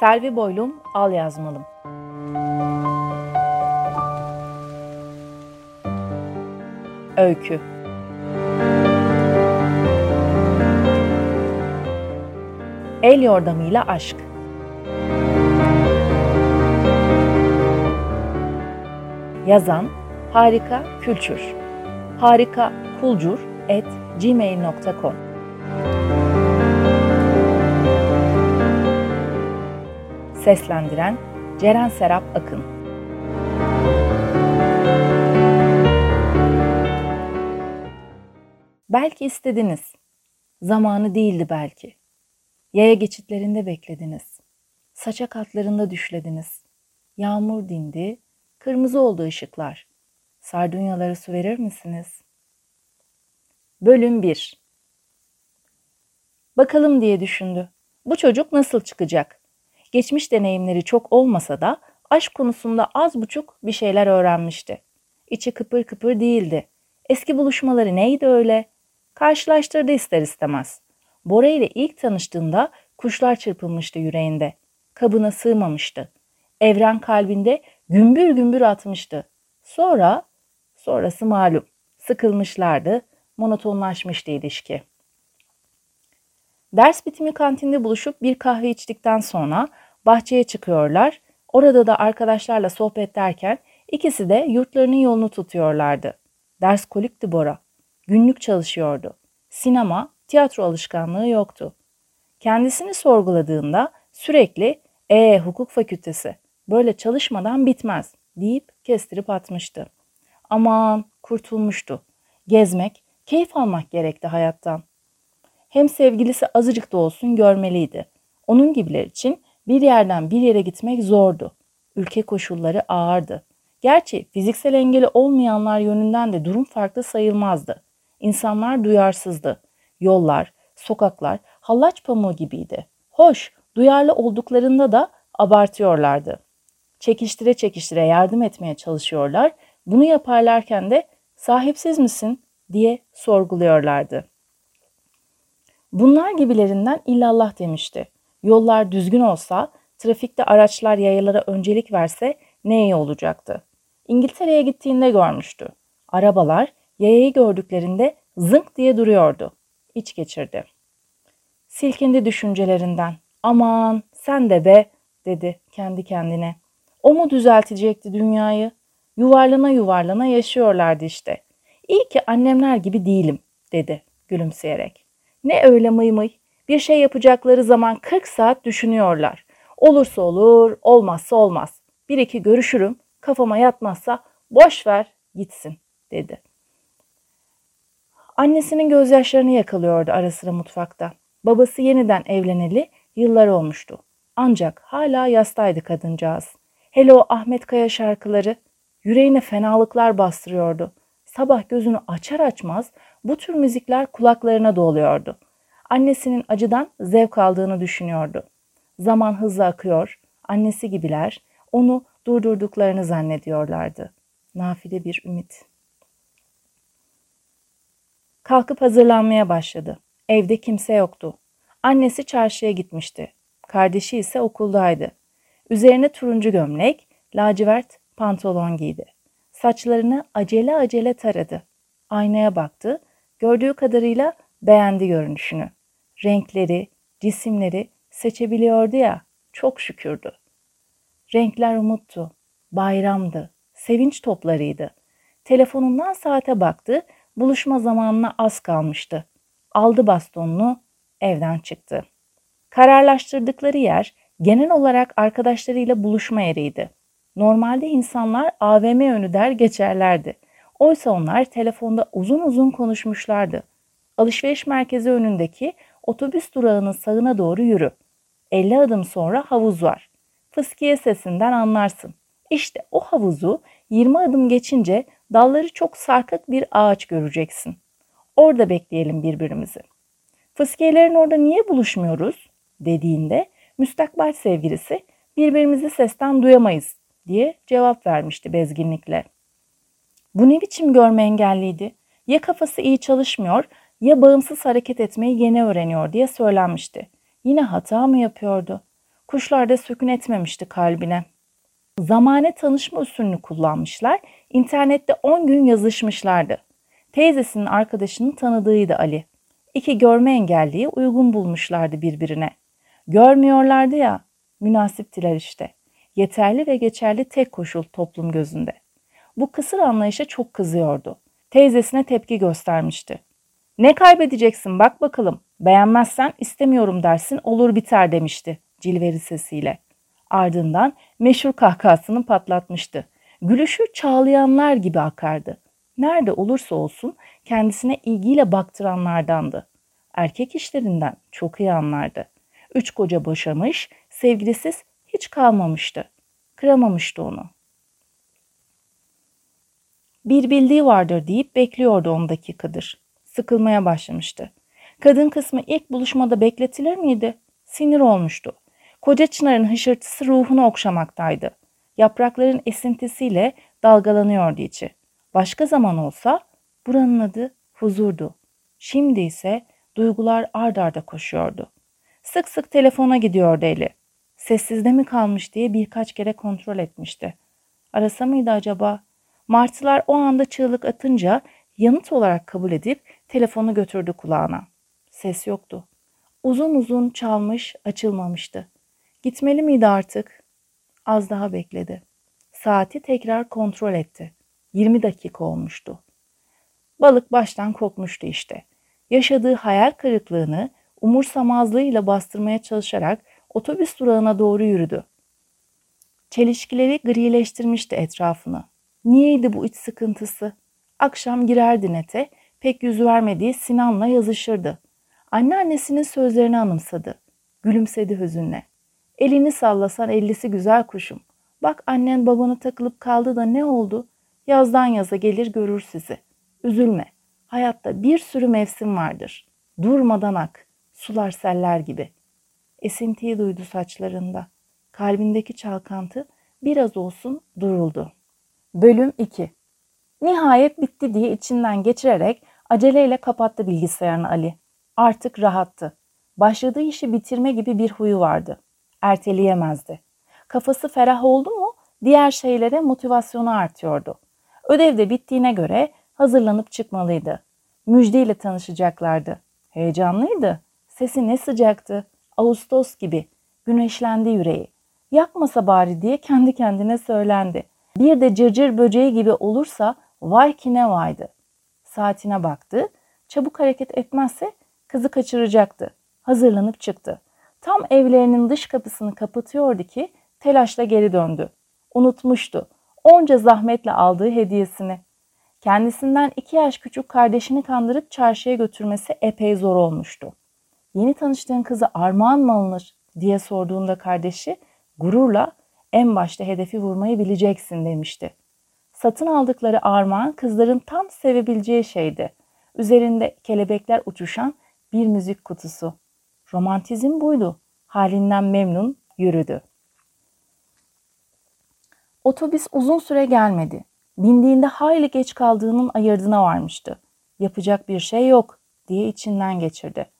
Selvi Boylum Al Yazmalım. Öykü. El yordamıyla aşk. Yazan Harika Külçür. Harika Kulcur et gmail.com Seslendiren Ceren Serap Akın Belki istediniz. Zamanı değildi belki. Yaya geçitlerinde beklediniz. Saçak katlarında düşlediniz. Yağmur dindi, kırmızı oldu ışıklar. Sardunyaları su verir misiniz? Bölüm 1 Bakalım diye düşündü. Bu çocuk nasıl çıkacak? Geçmiş deneyimleri çok olmasa da aşk konusunda az buçuk bir şeyler öğrenmişti. İçi kıpır kıpır değildi. Eski buluşmaları neydi öyle? Karşılaştırdı ister istemez. Bora ile ilk tanıştığında kuşlar çırpılmıştı yüreğinde. Kabına sığmamıştı. Evren kalbinde gümbür gümbür atmıştı. Sonra, sonrası malum. Sıkılmışlardı, monotonlaşmıştı ilişki. Ders bitimi kantinde buluşup bir kahve içtikten sonra bahçeye çıkıyorlar. Orada da arkadaşlarla sohbet ederken ikisi de yurtlarının yolunu tutuyorlardı. Ders kolikti Bora. Günlük çalışıyordu. Sinema, tiyatro alışkanlığı yoktu. Kendisini sorguladığında sürekli "E hukuk fakültesi böyle çalışmadan bitmez." deyip kestirip atmıştı. Aman kurtulmuştu. Gezmek, keyif almak gerekti hayattan. Hem sevgilisi azıcık da olsun görmeliydi. Onun gibiler için bir yerden bir yere gitmek zordu. Ülke koşulları ağırdı. Gerçi fiziksel engeli olmayanlar yönünden de durum farklı sayılmazdı. İnsanlar duyarsızdı. Yollar, sokaklar hallaç pamuğu gibiydi. Hoş, duyarlı olduklarında da abartıyorlardı. Çekiştire çekiştire yardım etmeye çalışıyorlar. Bunu yaparlarken de sahipsiz misin diye sorguluyorlardı. Bunlar gibilerinden illallah demişti. Yollar düzgün olsa, trafikte araçlar yayalara öncelik verse ne iyi olacaktı. İngiltere'ye gittiğinde görmüştü. Arabalar yayayı gördüklerinde zınk diye duruyordu. İç geçirdi. Silkindi düşüncelerinden. Aman sen de be dedi kendi kendine. O mu düzeltecekti dünyayı? Yuvarlana yuvarlana yaşıyorlardı işte. İyi ki annemler gibi değilim dedi gülümseyerek. Ne öyle mıy mıy. Bir şey yapacakları zaman 40 saat düşünüyorlar. Olursa olur, olmazsa olmaz. Bir iki görüşürüm, kafama yatmazsa boş ver gitsin dedi. Annesinin gözyaşlarını yakalıyordu ara sıra mutfakta. Babası yeniden evleneli yıllar olmuştu. Ancak hala yastaydı kadıncağız. Hele o Ahmet Kaya şarkıları yüreğine fenalıklar bastırıyordu. Sabah gözünü açar açmaz bu tür müzikler kulaklarına doluyordu. Annesinin acıdan zevk aldığını düşünüyordu. Zaman hızla akıyor, annesi gibiler onu durdurduklarını zannediyorlardı. Nafile bir ümit. Kalkıp hazırlanmaya başladı. Evde kimse yoktu. Annesi çarşıya gitmişti. Kardeşi ise okuldaydı. Üzerine turuncu gömlek, lacivert pantolon giydi. Saçlarını acele acele taradı. Aynaya baktı. Gördüğü kadarıyla beğendi görünüşünü. Renkleri, cisimleri seçebiliyordu ya, çok şükürdü. Renkler umuttu, bayramdı, sevinç toplarıydı. Telefonundan saate baktı, buluşma zamanına az kalmıştı. Aldı bastonunu, evden çıktı. Kararlaştırdıkları yer genel olarak arkadaşlarıyla buluşma yeriydi. Normalde insanlar AVM önü der geçerlerdi. Oysa onlar telefonda uzun uzun konuşmuşlardı. Alışveriş merkezi önündeki otobüs durağının sağına doğru yürü. 50 adım sonra havuz var. Fıskiye sesinden anlarsın. İşte o havuzu 20 adım geçince dalları çok sarkık bir ağaç göreceksin. Orada bekleyelim birbirimizi. Fıskiyelerin orada niye buluşmuyoruz dediğinde müstakbel sevgilisi birbirimizi sesten duyamayız diye cevap vermişti bezginlikle. Bu ne biçim görme engelliydi? Ya kafası iyi çalışmıyor ya bağımsız hareket etmeyi yeni öğreniyor diye söylenmişti. Yine hata mı yapıyordu? Kuşlar da sökün etmemişti kalbine. Zamane tanışma usulünü kullanmışlar. İnternette 10 gün yazışmışlardı. Teyzesinin arkadaşının tanıdığıydı Ali. İki görme engelliyi uygun bulmuşlardı birbirine. Görmüyorlardı ya, münasiptiler işte. Yeterli ve geçerli tek koşul toplum gözünde. Bu kısır anlayışa çok kızıyordu. Teyzesine tepki göstermişti. Ne kaybedeceksin bak bakalım. Beğenmezsen istemiyorum dersin olur biter demişti cilveri sesiyle. Ardından meşhur kahkahasını patlatmıştı. Gülüşü çağlayanlar gibi akardı. Nerede olursa olsun kendisine ilgiyle baktıranlardandı. Erkek işlerinden çok iyi anlardı. Üç koca boşamış, sevgilisiz hiç kalmamıştı. Kıramamıştı onu. Bir bildiği vardır deyip bekliyordu on dakikadır. Sıkılmaya başlamıştı. Kadın kısmı ilk buluşmada bekletilir miydi? Sinir olmuştu. Koca çınarın hışırtısı ruhunu okşamaktaydı. Yaprakların esintisiyle dalgalanıyordu içi. Başka zaman olsa buranın adı huzurdu. Şimdi ise duygular ard arda koşuyordu. Sık sık telefona gidiyordu eli. Sessizde mi kalmış diye birkaç kere kontrol etmişti. Arasa mıydı acaba? Martılar o anda çığlık atınca yanıt olarak kabul edip telefonu götürdü kulağına. Ses yoktu. Uzun uzun çalmış, açılmamıştı. Gitmeli miydi artık? Az daha bekledi. Saati tekrar kontrol etti. 20 dakika olmuştu. Balık baştan kokmuştu işte. Yaşadığı hayal kırıklığını umursamazlığıyla bastırmaya çalışarak otobüs durağına doğru yürüdü. Çelişkileri grileştirmişti etrafını. Niyeydi bu iç sıkıntısı? Akşam girerdi nete, pek yüz vermediği Sinan'la yazışırdı. Anneannesinin sözlerini anımsadı. Gülümsedi hüzünle. Elini sallasan ellisi güzel kuşum. Bak annen babanı takılıp kaldı da ne oldu? Yazdan yaza gelir görür sizi. Üzülme. Hayatta bir sürü mevsim vardır. Durmadan ak. Sular seller gibi. Esintiyi duydu saçlarında. Kalbindeki çalkantı biraz olsun duruldu. Bölüm 2 Nihayet bitti diye içinden geçirerek aceleyle kapattı bilgisayarını Ali. Artık rahattı. Başladığı işi bitirme gibi bir huyu vardı erteleyemezdi. Kafası ferah oldu mu diğer şeylere motivasyonu artıyordu. Ödev de bittiğine göre hazırlanıp çıkmalıydı. Müjde ile tanışacaklardı. Heyecanlıydı. Sesi ne sıcaktı. Ağustos gibi. Güneşlendi yüreği. Yakmasa bari diye kendi kendine söylendi. Bir de cırcır böceği gibi olursa vay ki ne vaydı. Saatine baktı. Çabuk hareket etmezse kızı kaçıracaktı. Hazırlanıp çıktı. Tam evlerinin dış kapısını kapatıyordu ki telaşla geri döndü. Unutmuştu. Onca zahmetle aldığı hediyesini. Kendisinden iki yaş küçük kardeşini kandırıp çarşıya götürmesi epey zor olmuştu. Yeni tanıştığın kızı armağan mı alınır diye sorduğunda kardeşi gururla en başta hedefi vurmayı bileceksin demişti. Satın aldıkları armağan kızların tam sevebileceği şeydi. Üzerinde kelebekler uçuşan bir müzik kutusu. Romantizm buydu. Halinden memnun yürüdü. Otobüs uzun süre gelmedi. Bindiğinde hayli geç kaldığının ayırdına varmıştı. Yapacak bir şey yok diye içinden geçirdi.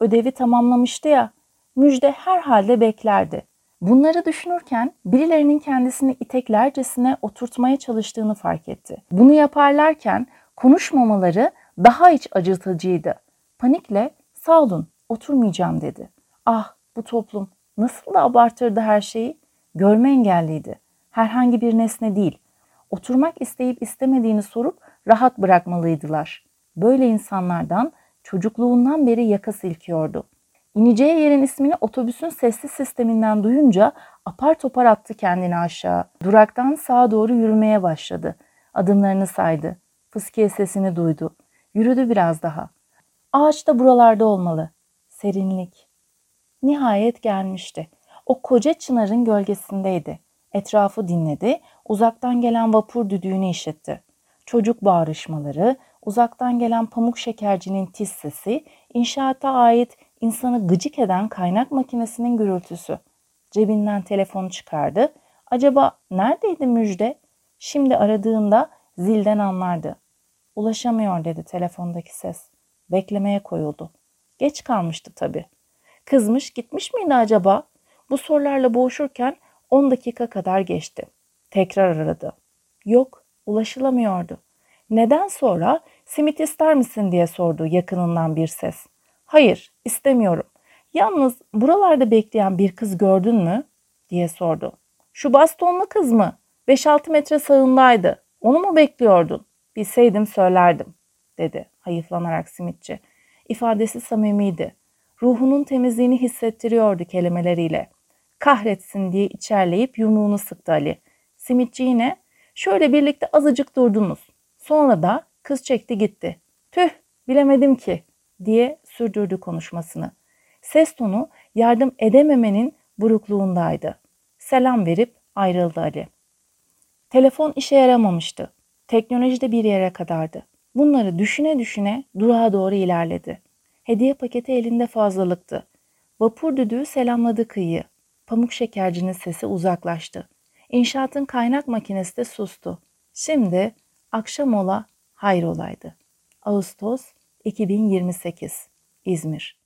Ödevi tamamlamıştı ya, müjde herhalde beklerdi. Bunları düşünürken birilerinin kendisini iteklercesine oturtmaya çalıştığını fark etti. Bunu yaparlarken konuşmamaları daha iç acıtıcıydı. Panikle sağ olun oturmayacağım dedi. Ah bu toplum nasıl da abartırdı her şeyi. Görme engelliydi. Herhangi bir nesne değil. Oturmak isteyip istemediğini sorup rahat bırakmalıydılar. Böyle insanlardan çocukluğundan beri yaka silkiyordu. İneceği yerin ismini otobüsün sesli sisteminden duyunca apar topar attı kendini aşağı. Duraktan sağa doğru yürümeye başladı. Adımlarını saydı. Fıskiye sesini duydu. Yürüdü biraz daha. Ağaç da buralarda olmalı serinlik. Nihayet gelmişti. O koca çınarın gölgesindeydi. Etrafı dinledi, uzaktan gelen vapur düdüğünü işitti. Çocuk bağrışmaları, uzaktan gelen pamuk şekercinin tiz sesi, inşaata ait insanı gıcık eden kaynak makinesinin gürültüsü. Cebinden telefonu çıkardı. Acaba neredeydi müjde? Şimdi aradığında zilden anlardı. Ulaşamıyor dedi telefondaki ses. Beklemeye koyuldu. Geç kalmıştı tabii. Kızmış gitmiş miydi acaba? Bu sorularla boğuşurken 10 dakika kadar geçti. Tekrar aradı. Yok, ulaşılamıyordu. Neden sonra simit ister misin diye sordu yakınından bir ses. Hayır, istemiyorum. Yalnız buralarda bekleyen bir kız gördün mü? diye sordu. Şu bastonlu kız mı? 5-6 metre sağındaydı. Onu mu bekliyordun? Bilseydim söylerdim, dedi hayıflanarak simitçi. İfadesi samimiydi. Ruhunun temizliğini hissettiriyordu kelimeleriyle. Kahretsin diye içerleyip yumruğunu sıktı Ali. Simitçi yine şöyle birlikte azıcık durdunuz. Sonra da kız çekti gitti. Tüh bilemedim ki diye sürdürdü konuşmasını. Ses tonu yardım edememenin burukluğundaydı. Selam verip ayrıldı Ali. Telefon işe yaramamıştı. Teknoloji de bir yere kadardı. Bunları düşüne düşüne durağa doğru ilerledi. Hediye paketi elinde fazlalıktı. Vapur düdüğü selamladı kıyıyı. Pamuk şekercinin sesi uzaklaştı. İnşaatın kaynak makinesi de sustu. Şimdi akşam ola hayrolaydı. Ağustos 2028 İzmir